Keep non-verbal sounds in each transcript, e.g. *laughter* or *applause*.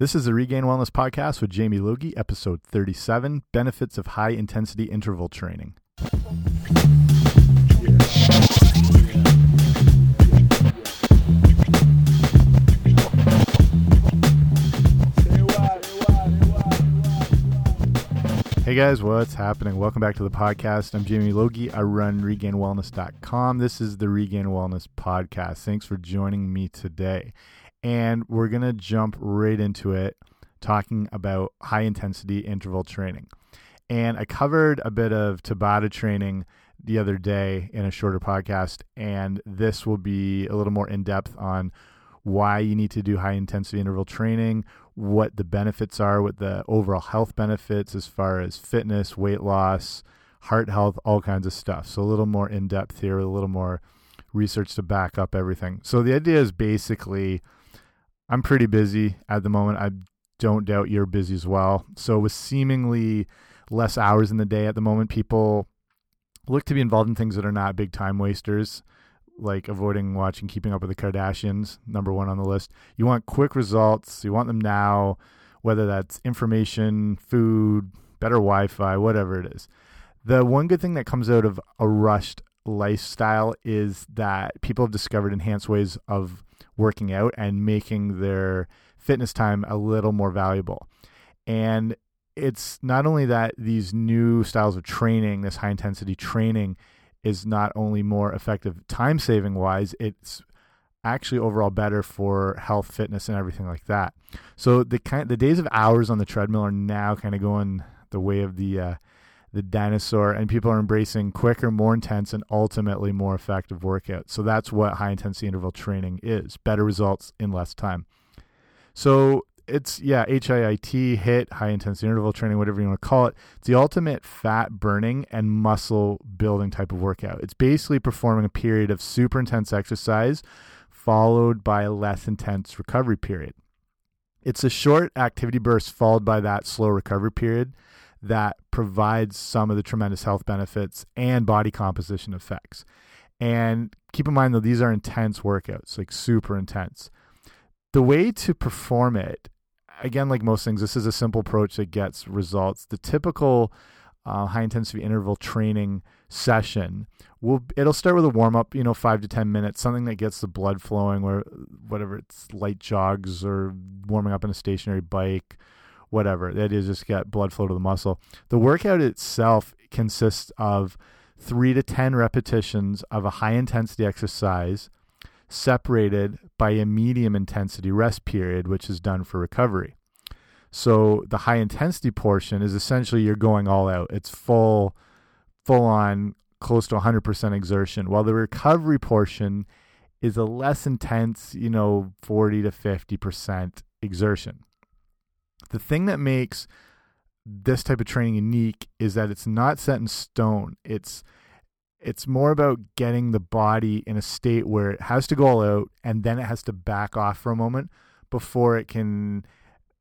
This is the Regained Wellness Podcast with Jamie Logie, episode 37 Benefits of High Intensity Interval Training. Hey guys, what's happening? Welcome back to the podcast. I'm Jamie Logie. I run regainedwellness.com. This is the Regained Wellness Podcast. Thanks for joining me today and we're going to jump right into it talking about high intensity interval training. And I covered a bit of Tabata training the other day in a shorter podcast, and this will be a little more in depth on why you need to do high intensity interval training, what the benefits are, what the overall health benefits as far as fitness, weight loss, heart health, all kinds of stuff. So a little more in depth here, a little more research to back up everything. So the idea is basically I'm pretty busy at the moment. I don't doubt you're busy as well. So with seemingly less hours in the day at the moment, people look to be involved in things that are not big time wasters, like avoiding watching Keeping Up with the Kardashians, number one on the list. You want quick results. You want them now, whether that's information, food, better Wi-Fi, whatever it is. The one good thing that comes out of a rushed lifestyle is that people have discovered enhanced ways of working out and making their fitness time a little more valuable. And it's not only that these new styles of training, this high intensity training, is not only more effective time saving wise, it's actually overall better for health, fitness, and everything like that. So the kind the days of hours on the treadmill are now kind of going the way of the uh, the dinosaur, and people are embracing quicker, more intense, and ultimately more effective workouts. So that's what high intensity interval training is better results in less time. So it's, yeah, HIIT, HIT, high intensity interval training, whatever you want to call it. It's the ultimate fat burning and muscle building type of workout. It's basically performing a period of super intense exercise followed by a less intense recovery period. It's a short activity burst followed by that slow recovery period that provides some of the tremendous health benefits and body composition effects. And keep in mind, though, these are intense workouts, like super intense. The way to perform it, again, like most things, this is a simple approach that gets results. The typical uh, high intensity interval training session will it'll start with a warm up, you know, five to ten minutes, something that gets the blood flowing, or whatever it's light jogs or warming up in a stationary bike whatever. That is just get blood flow to the muscle. The workout itself consists of three to 10 repetitions of a high intensity exercise separated by a medium intensity rest period, which is done for recovery. So the high intensity portion is essentially you're going all out. It's full, full on, close to 100% exertion, while the recovery portion is a less intense, you know, 40 to 50% exertion. The thing that makes this type of training unique is that it's not set in stone. It's it's more about getting the body in a state where it has to go all out and then it has to back off for a moment before it can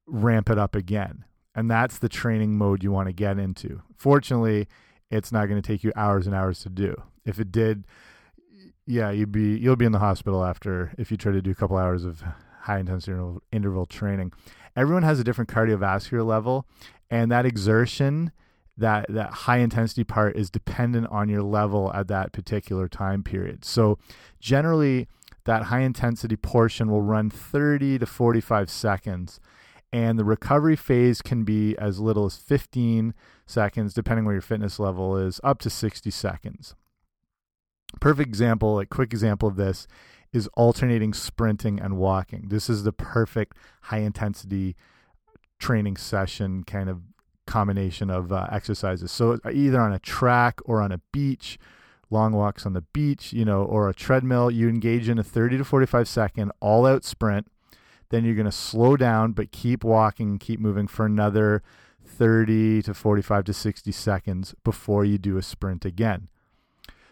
ramp it up again. And that's the training mode you want to get into. Fortunately, it's not going to take you hours and hours to do. If it did, yeah, you'd be you'll be in the hospital after if you try to do a couple hours of high intensity interval, interval training everyone has a different cardiovascular level, and that exertion, that that high intensity part, is dependent on your level at that particular time period. So generally, that high intensity portion will run 30 to 45 seconds and the recovery phase can be as little as 15 seconds depending where your fitness level is up to 60 seconds perfect example a quick example of this is alternating sprinting and walking. This is the perfect high intensity training session kind of combination of uh, exercises. So either on a track or on a beach, long walks on the beach, you know, or a treadmill, you engage in a 30 to 45 second all out sprint. Then you're going to slow down, but keep walking, keep moving for another 30 to 45 to 60 seconds before you do a sprint again.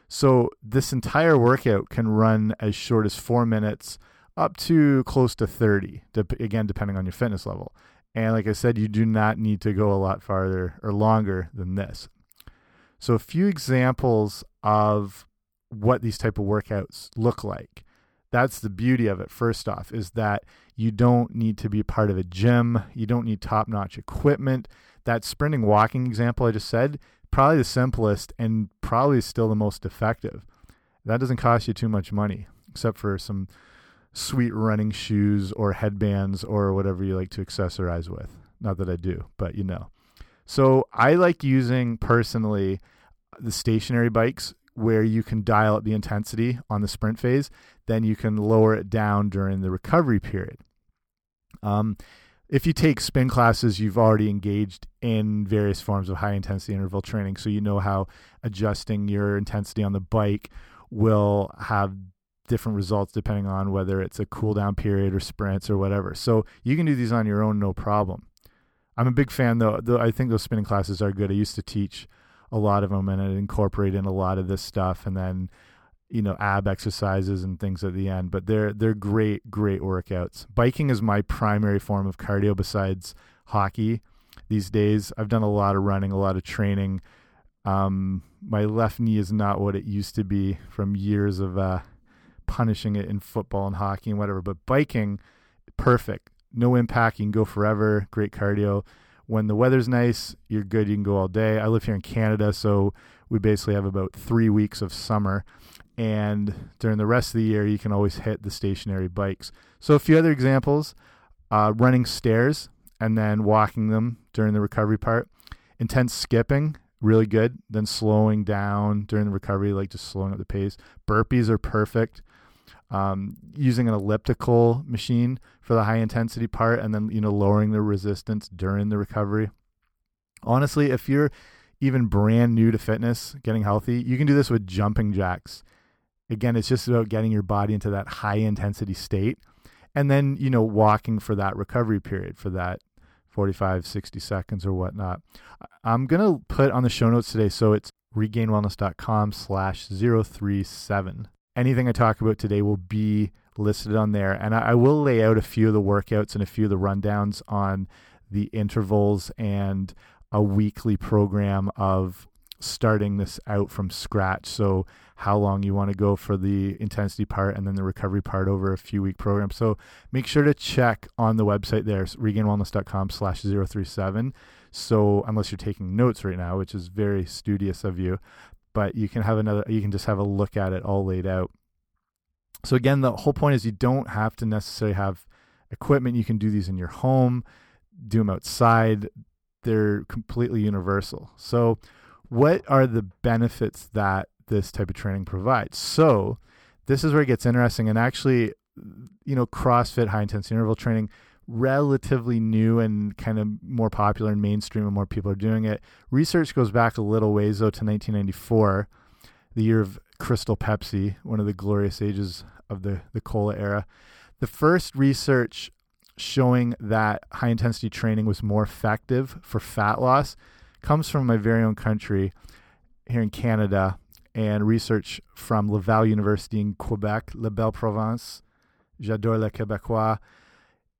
So this entire workout can run as short as four minutes up to close to 30, again, depending on your fitness level. And like I said, you do not need to go a lot farther or longer than this. So a few examples of what these type of workouts look like that's the beauty of it first off is that you don't need to be part of a gym you don't need top-notch equipment that sprinting walking example i just said probably the simplest and probably still the most effective. That doesn't cost you too much money except for some sweet running shoes or headbands or whatever you like to accessorize with. Not that i do but you know. So i like using personally the stationary bikes where you can dial up the intensity on the sprint phase, then you can lower it down during the recovery period. Um, if you take spin classes, you've already engaged in various forms of high intensity interval training, so you know how adjusting your intensity on the bike will have different results depending on whether it's a cool down period or sprints or whatever. So you can do these on your own, no problem. I'm a big fan though. though I think those spinning classes are good. I used to teach a lot of them and it incorporate in a lot of this stuff and then you know ab exercises and things at the end but they're they're great great workouts biking is my primary form of cardio besides hockey these days i've done a lot of running a lot of training um, my left knee is not what it used to be from years of uh, punishing it in football and hockey and whatever but biking perfect no impact you can go forever great cardio when the weather's nice, you're good. You can go all day. I live here in Canada, so we basically have about three weeks of summer. And during the rest of the year, you can always hit the stationary bikes. So, a few other examples uh, running stairs and then walking them during the recovery part. Intense skipping, really good. Then slowing down during the recovery, like just slowing up the pace. Burpees are perfect um, using an elliptical machine for the high intensity part and then you know lowering the resistance during the recovery honestly if you're even brand new to fitness getting healthy you can do this with jumping jacks again it's just about getting your body into that high intensity state and then you know walking for that recovery period for that 45 60 seconds or whatnot i'm gonna put on the show notes today so it's regainedwellness.com slash 037 anything I talk about today will be listed on there. And I, I, will lay out a few of the workouts and a few of the rundowns on the intervals and a weekly program of starting this out from scratch. So, how long you want to go for the intensity part and then the recovery part over a few week program. So, make sure to check on the website there, regainedwellness.com slash 037. So, unless you're taking notes right now, which is very studious of you, but you can have another you can just have a look at it all laid out so again the whole point is you don't have to necessarily have equipment you can do these in your home do them outside they're completely universal so what are the benefits that this type of training provides so this is where it gets interesting and actually you know crossfit high intensity interval training relatively new and kind of more popular and mainstream and more people are doing it. Research goes back a little ways though to 1994, the year of Crystal Pepsi, one of the glorious ages of the the cola era. The first research showing that high intensity training was more effective for fat loss comes from my very own country here in Canada and research from Laval University in Quebec, La Belle Province. J'adore le Québécois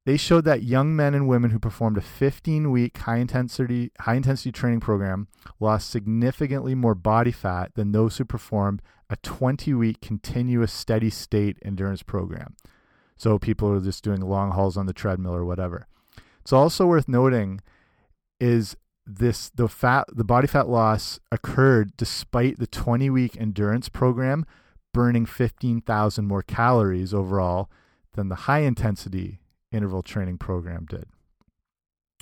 they showed that young men and women who performed a 15 week high intensity high intensity training program lost significantly more body fat than those who performed a 20 week continuous steady state endurance program. So people are just doing long hauls on the treadmill or whatever. It's also worth noting is this the fat the body fat loss occurred despite the 20 week endurance program burning 15,000 more calories overall than the high intensity interval training program did.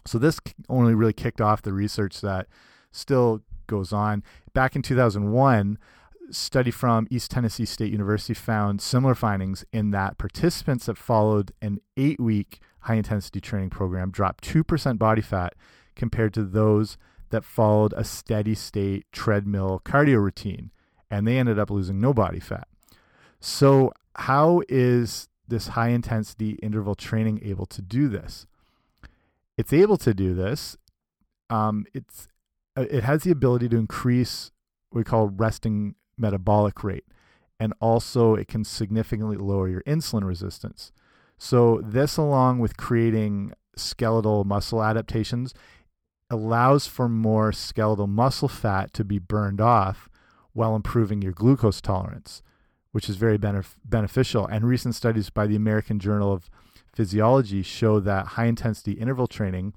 So this only really kicked off the research that still goes on. Back in 2001, study from East Tennessee State University found similar findings in that participants that followed an 8-week high-intensity training program dropped 2% body fat compared to those that followed a steady state treadmill cardio routine and they ended up losing no body fat. So how is this high intensity interval training able to do this? It's able to do this. Um, it's uh, it has the ability to increase what we call resting metabolic rate, and also it can significantly lower your insulin resistance. So this, along with creating skeletal muscle adaptations, allows for more skeletal muscle fat to be burned off while improving your glucose tolerance which is very benef beneficial. And recent studies by the American Journal of Physiology show that high intensity interval training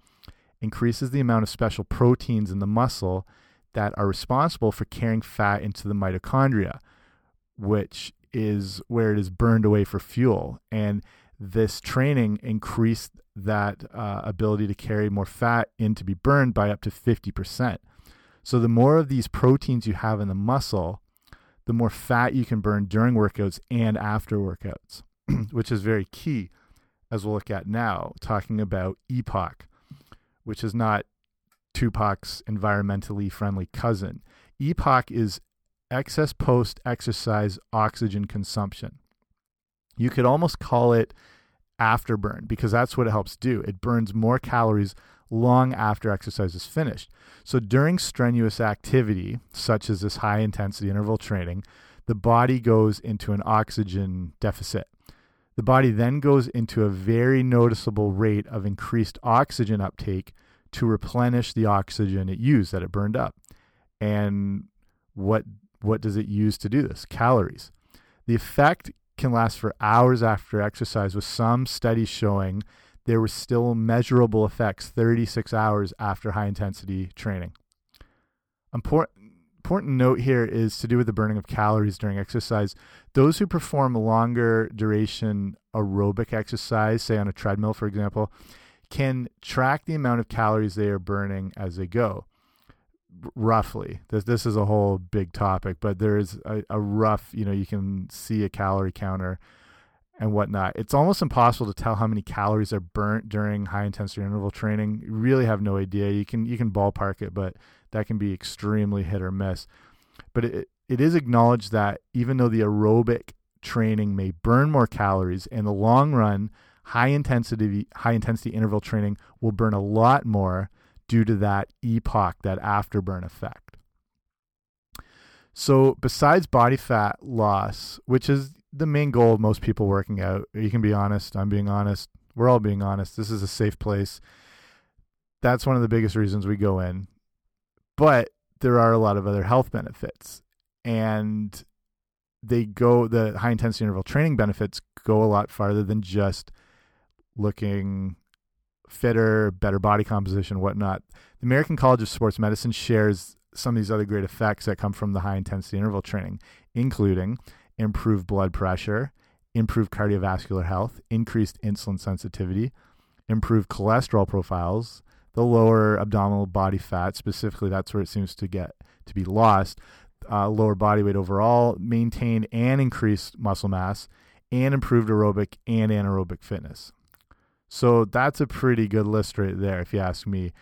increases the amount of special proteins in the muscle that are responsible for carrying fat into the mitochondria, which is where it is burned away for fuel. And this training increased that uh, ability to carry more fat in to be burned by up to 50%. So the more of these proteins you have in the muscle, the more fat you can burn during workouts and after workouts, *clears throat* which is very key, as we'll look at now, talking about EPOC, which is not Tupac's environmentally friendly cousin. EPOC is excess post exercise oxygen consumption. You could almost call it afterburn because that's what it helps do. It burns more calories long after exercise is finished. So during strenuous activity, such as this high intensity interval training, the body goes into an oxygen deficit. The body then goes into a very noticeable rate of increased oxygen uptake to replenish the oxygen it used that it burned up. And what what does it use to do this? Calories. The effect can last for hours after exercise, with some studies showing there were still measurable effects 36 hours after high intensity training. Important, important note here is to do with the burning of calories during exercise. Those who perform longer duration aerobic exercise, say on a treadmill, for example, can track the amount of calories they are burning as they go roughly this this is a whole big topic but there is a, a, rough you know you can see a calorie counter and whatnot. It's almost impossible to tell how many calories are burnt during high intensity interval training. You really have no idea. You can you can ballpark it but that can be extremely hit or miss. But it, it is acknowledged that even though the aerobic training may burn more calories in the long run high intensity high intensity interval training will burn a lot more due to that EPOC, that afterburn effect. So, besides body fat loss, which is the main goal of most people working out, you can be honest, I'm being honest, we're all being honest. This is a safe place. That's one of the biggest reasons we go in. But there are a lot of other health benefits. And they go, the high intensity interval training benefits go a lot farther than just looking fitter, better body composition, whatnot. The American College of Sports Medicine shares some of these other great effects that come from the high intensity interval training, including improved blood pressure, improved cardiovascular health, increased insulin sensitivity, improved cholesterol profiles, the lower abdominal body fat, specifically, that's where it seems to get to be lost, uh, lower body weight overall, maintained and increased muscle mass, and improved aerobic and anaerobic fitness. So that's a pretty good list right there, if you ask me.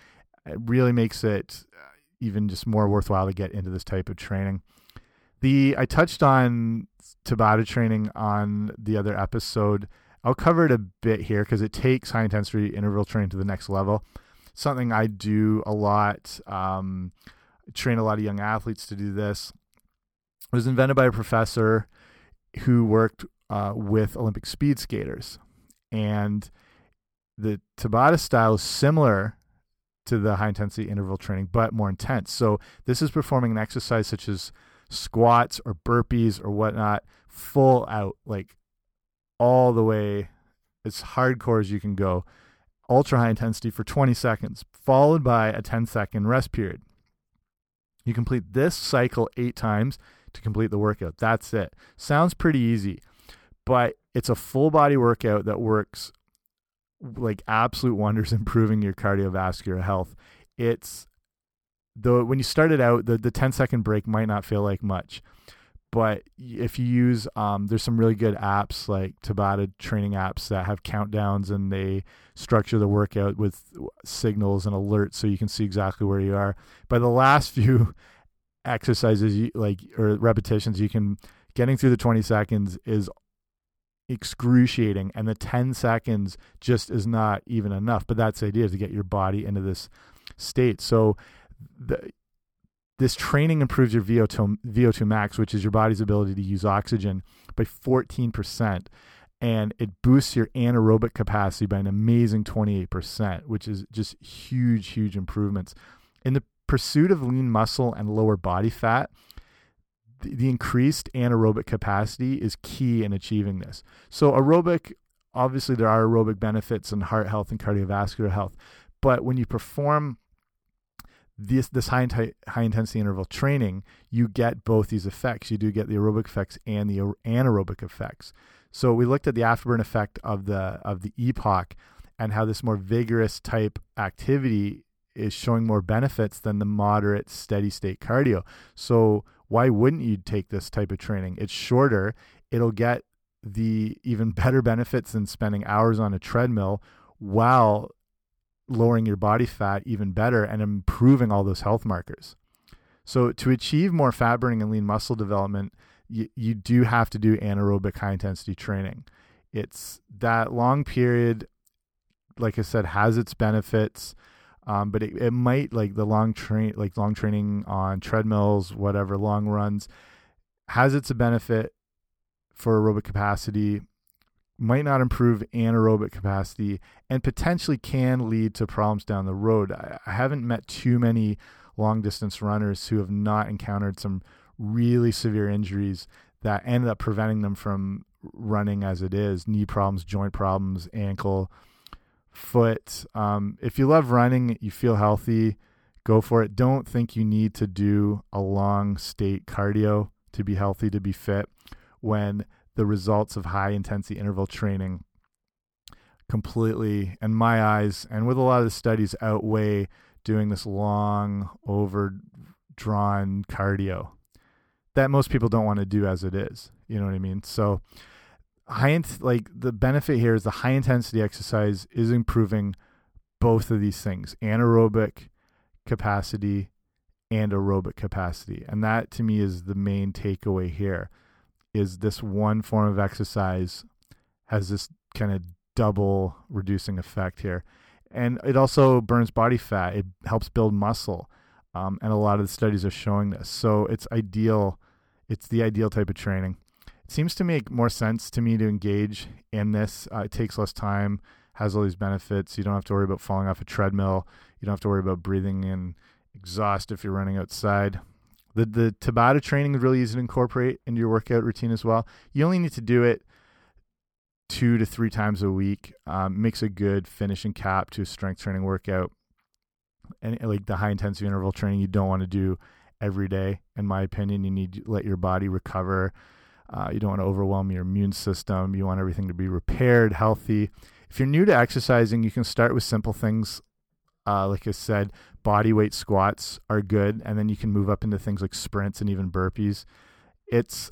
It really makes it uh, even just more worthwhile to get into this type of training. The I touched on Tabata training on the other episode. I'll cover it a bit here because it takes high intensity interval training to the next level. Something I do a lot. Um, train a lot of young athletes to do this. It was invented by a professor who worked uh, with Olympic speed skaters, and the Tabata style is similar to the high intensity interval training, but more intense. So this is performing an exercise such as squats or burpees or whatnot, full out, like all the way as hardcore as you can go, ultra high intensity for 20 seconds, followed by a 10 second rest period. You complete this cycle eight times to complete the workout. That's it. Sounds pretty easy, but it's a full body workout that works like absolute wonders *laughs* improving your cardiovascular health. It's though when you started out, the the 10 second break might not feel like much, but if you use um, there's some really good apps like Tabata training apps that have countdowns and they structure the workout with signals and alerts so you can see exactly where you are. By the last *laughs* few exercises, you, like or repetitions, you can getting through the 20 seconds is excruciating and the 10 seconds just is not even enough. But that's the idea to get your body into this state. So the, this training improves your VO2, VO2 max which is your body's ability to use oxygen by 14% and it boosts your anaerobic capacity by an amazing 28% which is just huge huge improvements. In the pursuit of lean muscle and lower body fat the increased anaerobic capacity is key in achieving this. So aerobic, obviously there are aerobic benefits in heart health and cardiovascular health, but when you perform this this high high intensity interval training, you get both these effects. You do get the aerobic effects and the anaerobic effects. So we looked at the afterburn effect of the of the EPOC and how this more vigorous type activity is showing more benefits than the moderate steady state cardio. So why wouldn't you take this type of training? It's shorter. It'll get the even *laughs* better benefits than spending hours on a treadmill while lowering your body fat even better and improving all those health markers. So to achieve more fat burning and lean muscle development, you, do have to do anaerobic high intensity training. It's that long period, like I said, has its benefits. Um, but it, it might like the long train like long training on treadmills, whatever, long runs, has its a benefit for aerobic capacity might not improve anaerobic capacity and potentially can lead to problems down the road. I, I haven't met too many long distance runners who have not encountered some really severe injuries that ended up preventing them from running as it is knee problems, joint problems, ankle, foot. Um, if you love running, you feel healthy, go for it. Don't think you need to do a long state cardio to be healthy, to be fit when the results of high intensity interval training completely, in my eyes, and with a lot of the studies, outweigh doing this long, overdrawn cardio that most people don't want to do as it is. You know what I mean? So, high like the benefit here is the high intensity exercise is improving both of these things anaerobic capacity and aerobic capacity and that to me is the main takeaway here is this one form of exercise has this kind of double reducing effect here. And it also burns body fat. It helps build muscle. Um, and a lot of the studies are showing this. So it's ideal. It's the ideal type of training. Seems to make more sense to me to engage in this. Uh, it takes less time, has all these benefits. You don't have to worry about falling off a treadmill. You don't have to worry about breathing in exhaust if you're running outside. The the Tabata training is really easy to incorporate into your workout routine as well. You only need to do it two to three times a week. Um, makes a good finishing cap to a strength training workout. And like the high intensity interval training, you don't want to do every day. In my opinion, you need to let your body recover. Uh, you don't want to overwhelm your immune system. You want everything to be repaired, healthy. If you're new to exercising, you can start with simple things. Uh, like I said, body weight squats are good, and then you can move up into things like sprints and even burpees. It's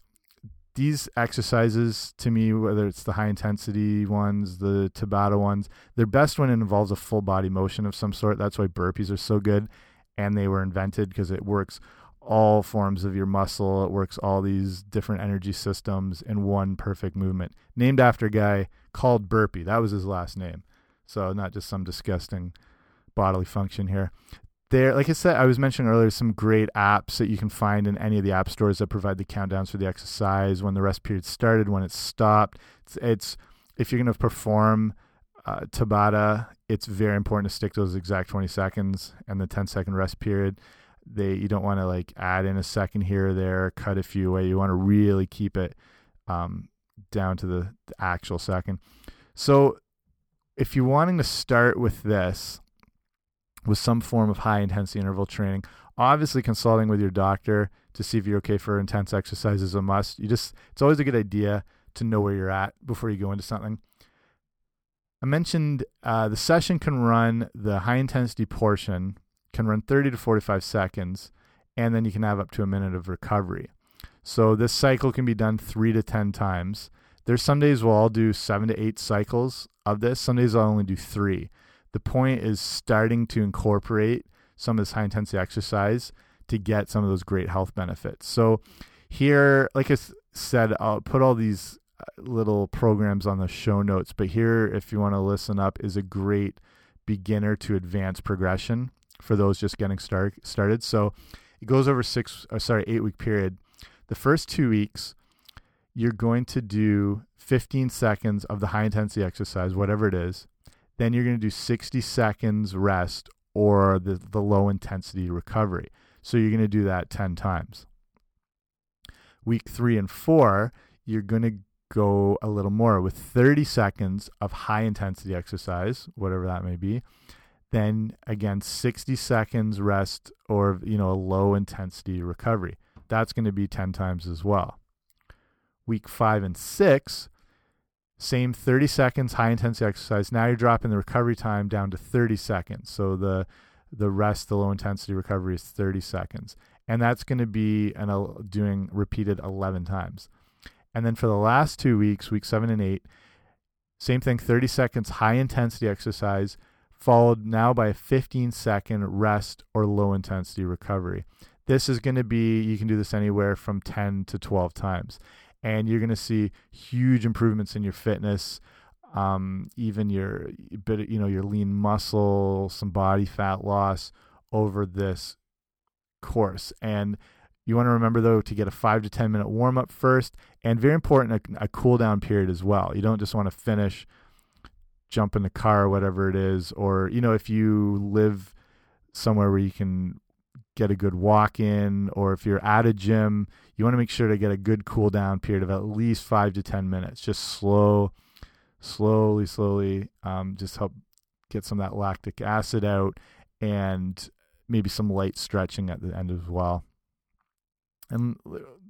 these exercises to me, whether it's the high intensity ones, the Tabata ones, they're best when it involves a full body motion of some sort. That's why burpees are so good, and they were invented because it works all forms of your muscle. It works all these different energy systems in one perfect movement. Named after a guy called Burpee. That was his last name. So not just some disgusting bodily function here. There, like I said, I was mentioning earlier, some great apps that you can find in any of the app stores that provide the countdowns for the exercise, when the rest period started, when it stopped. It's, it's if you're going to perform uh, Tabata, it's very important to stick to those exact 20 seconds and the 10 second rest period. They you don't want to like add in a second here or there, cut a few away. You want to really keep it um, down to the, the actual second. So if you're wanting to start with this, with some form of high intensity interval training. Obviously, consulting with your doctor to see if you're okay for intense exercise is a must. You just it's always a good idea to know where you're at before you go into something. I mentioned uh, the session can run the high intensity portion can run 30 to 45 seconds, and then you can have up to a minute of recovery. So this cycle can be done three to 10 times. There's some days where I'll do seven to eight cycles of this. Some days I'll only do three. The point is starting to incorporate some of this high intensity exercise to get some of those great health benefits. So here, like I said, I'll put all these uh, little programs on the show notes, but here, if you want to listen up, is a great beginner to advanced progression for those just getting start, started. So it goes over six, or uh, sorry, eight week period. The first two weeks, you're going to do 15 seconds of the high intensity exercise, whatever it is. Then you're going to do 60 seconds rest or the, the low intensity recovery. So you're going to do that 10 times. Week three and four, you're going to go a little more with 30 seconds of high intensity exercise, whatever that may be. Then again, 60 seconds rest or you know a low intensity recovery. That's going to be 10 times as well. Week five and six, same 30 seconds high intensity exercise. Now you're dropping the recovery time down to 30 seconds. So the the rest, the low intensity recovery is 30 seconds. And that's going to be an, doing repeated 11 times. And then for the last two weeks, week seven and eight, same thing 30 seconds high intensity exercise, followed now by a 15 second rest or low intensity recovery. This is going to be, you can do this anywhere from 10 to 12 times. And you're going to see huge improvements in your fitness, um, even your bit, you know, your lean muscle, some body fat loss over this course. And you want to remember though to get a five to ten minute warm up first, and very important a, a cool down period as well. You don't just want to finish, jump in the car or whatever it is, or you know if you live somewhere where you can get a good walk in, or if you're at a gym, you want to make sure to get a good cool down period of at least five to ten minutes. Just slow, slowly, slowly, um, just help get some of that lactic acid out, and maybe some light stretching at the end as well. And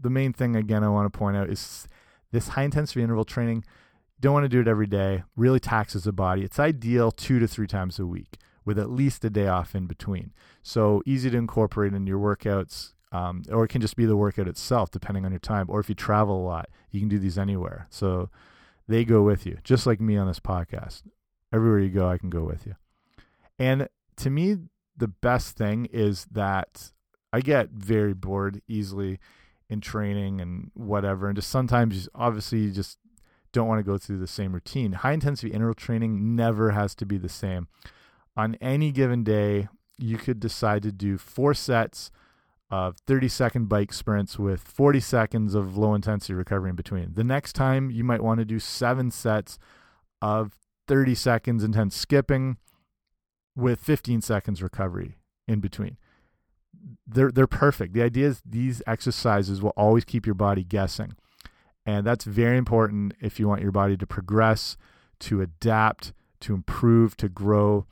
the main thing, again, I want to point out is this high intensity interval training. Don't want to do it every day, really taxes the body. It's ideal two to three times a week with at least a day off in between. So easy to incorporate in your workouts, um, or it can just be the workout itself, depending on your time. Or if you travel a lot, you can do these anywhere. So they go with you, just like me on this podcast. Everywhere you go, I can go with you. And to me, the best thing is that I get very bored easily in training and whatever, and just sometimes, obviously, you just don't want to go through the same routine. High intensity interval training never has to be the same. On any given day, you could decide to do four sets of 30 second bike sprints with 40 seconds of low intensity recovery in between. The next time, you might want to do seven sets of 30 seconds intense skipping with 15 seconds recovery in between they're they're perfect. The idea is these exercises will always keep your body guessing. And that's very important if you want your body to progress, to adapt, to improve, to grow.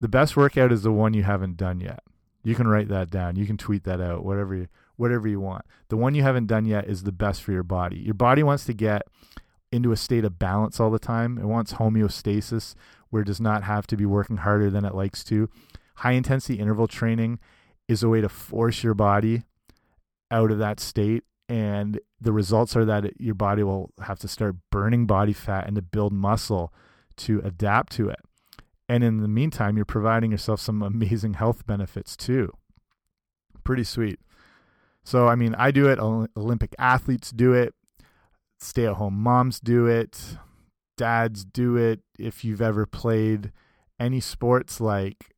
The best workout is the one you haven't done yet. You can write that down. You can tweet that out, whatever you, whatever you want. The one you haven't done yet is the best for your body. Your body wants to get into a state of balance all the time. It wants homeostasis where it does not have to be working harder than it likes to. High intensity interval training is a way to force your body out of that state and the results are that your body will have to start burning body fat and to build muscle to adapt to it. And in the meantime you're providing yourself some *laughs* amazing health benefits too. Pretty sweet. So i mean i do it. Olympic athletes do it. Stay at home moms do it. Dads do it. If you've ever played any sports like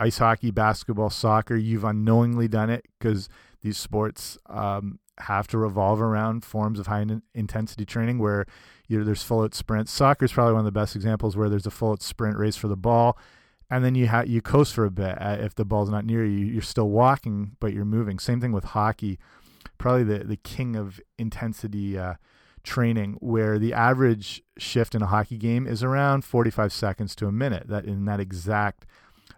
ice hockey, basketball, soccer, you've unknowingly done it because these sports um, have to revolve around forms of high in intensity training where you there's full out sprints. Soccer is probably one of the best examples where there's a full out sprint race for the ball, and then you you coast for a bit. Uh, if the ball's not near you, you're still walking, but you're moving. Same thing with hockey. Probably the the king of intensity. Uh, training where the average shift in a hockey game is around 45 seconds to a minute that in that exact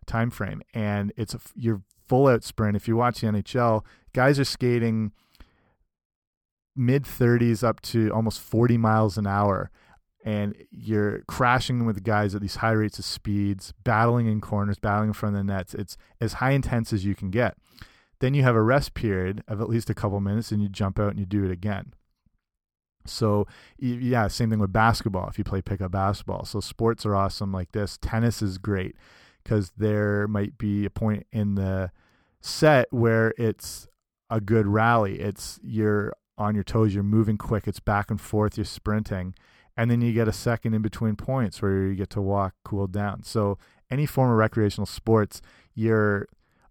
time frame, and it's a, your full out sprint. If you watch the NHL, guys are skating mid 30s up to almost 40 miles an hour and you're crashing with guys at these high rates of speeds, battling in corners, battling in front of the nets. It's as high intense as you can get. Then you have a rest period of at least a couple minutes, and you jump out and you do it again. So yeah, same thing with basketball. If you play pickup basketball, so sports are awesome like this. Tennis is great because there might be a point in the set where it's a good rally. It's you're on your toes, you're moving quick, it's back and forth, you're sprinting, and then you get a second in between points where you get to walk, cool down. So any form of recreational sports, you're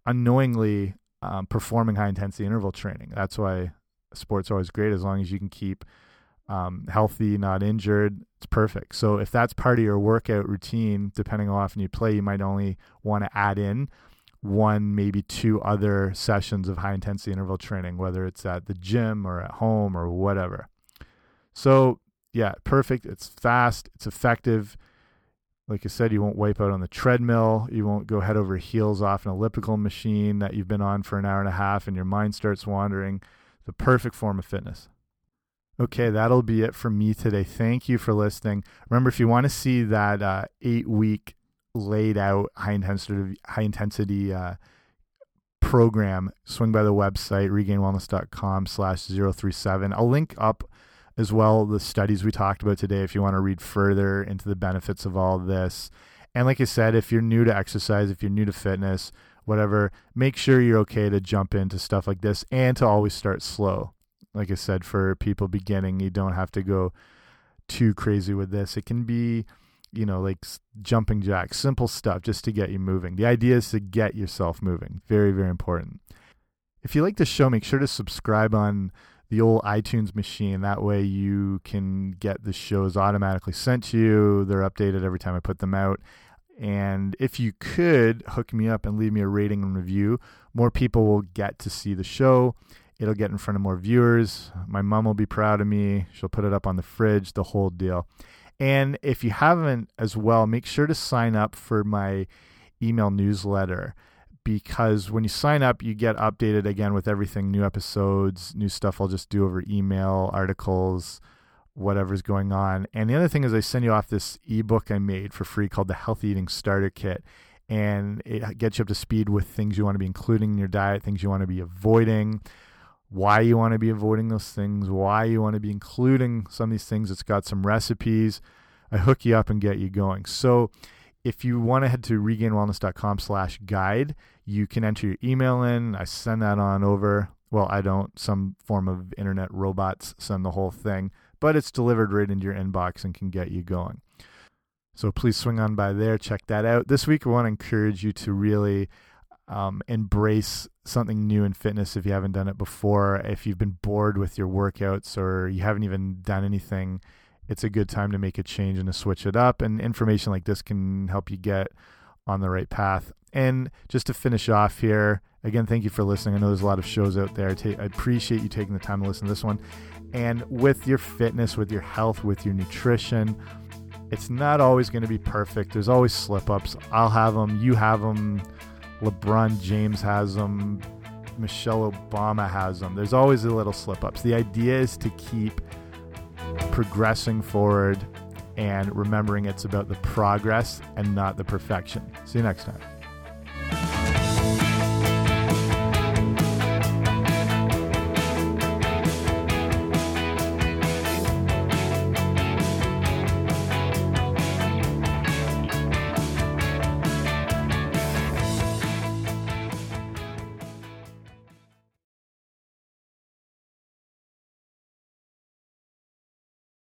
unknowingly um, performing high intensity interval training. That's why sports are always great as long as you can keep um, healthy, not injured, it's perfect. So if that's part of your workout routine, depending on how often you play, you might only want to add in one, maybe two other sessions of high intensity interval training, whether it's at the gym or at home or whatever. So, yeah, perfect. It's fast, it's effective. Like I said, you won't wipe out on the treadmill. You won't go head over heels off an elliptical machine that you've been on for an hour and a half and your mind starts wandering. The perfect form of fitness. Okay, that'll be it for me today. Thank you for listening. Remember, if you want to see that uh, eight week laid out high intensity high intensity uh, program, swing by the website regainedwellness.com slash 037. I'll link up as well the studies we talked about today if you want to read further into the benefits of all this. And like I said, if you're new to exercise, if you're new to fitness, whatever, make sure you're okay to jump into stuff like this and to always start slow. Like I said, for people beginning, you don't have to go too crazy with this. It can be, you know, like jumping jacks, simple stuff just to get you moving. The idea is to get yourself moving. Very, very important. If you like the show, make sure to subscribe on the old iTunes machine. That way you can get the shows automatically sent to you. They're updated every time I put them out. And if you could hook me up and leave me a rating and review, more people will get to see the show. It'll get in front of more viewers. My mom will be proud of me. She'll put it up on the fridge, the whole deal. And if you haven't as well, make sure to sign up for my email newsletter because when you sign up, you get updated again with everything new episodes, new stuff I'll just do over email, articles, whatever's going on. And the other thing is, I send you off this ebook I made for free called the Healthy Eating Starter Kit. And it gets you up to speed with things you want to be including in your diet, things you want to be avoiding, why you want to be avoiding those things, why you want to be including some of these things. It's got some recipes. I hook you up and get you going. So, if you want to head to regainedwellness.com slash guide, you can enter your email in. I send that on over. Well, I don't. Some form of internet robots send the whole thing, but it's delivered right into your inbox and can get you going. So please swing on by there, check that out. This week, I want to encourage you to really um, embrace something new in fitness if you haven't done it before. If you've been bored with your workouts or you haven't even done anything it's a good time to make a change and to switch it up. And information like this can help you get on the right path. And just to finish off here, again, thank you for listening. I know there's a lot of shows out there. I appreciate you taking the time to listen to this one. And with your fitness, with your health, with your nutrition, it's not always going to be perfect. There's always slip ups. I'll have them. You have them. LeBron James has them. Michelle Obama has them. There's always a little slip ups. The idea is to keep progressing forward and remembering it's about the progress and not the perfection. See you next time.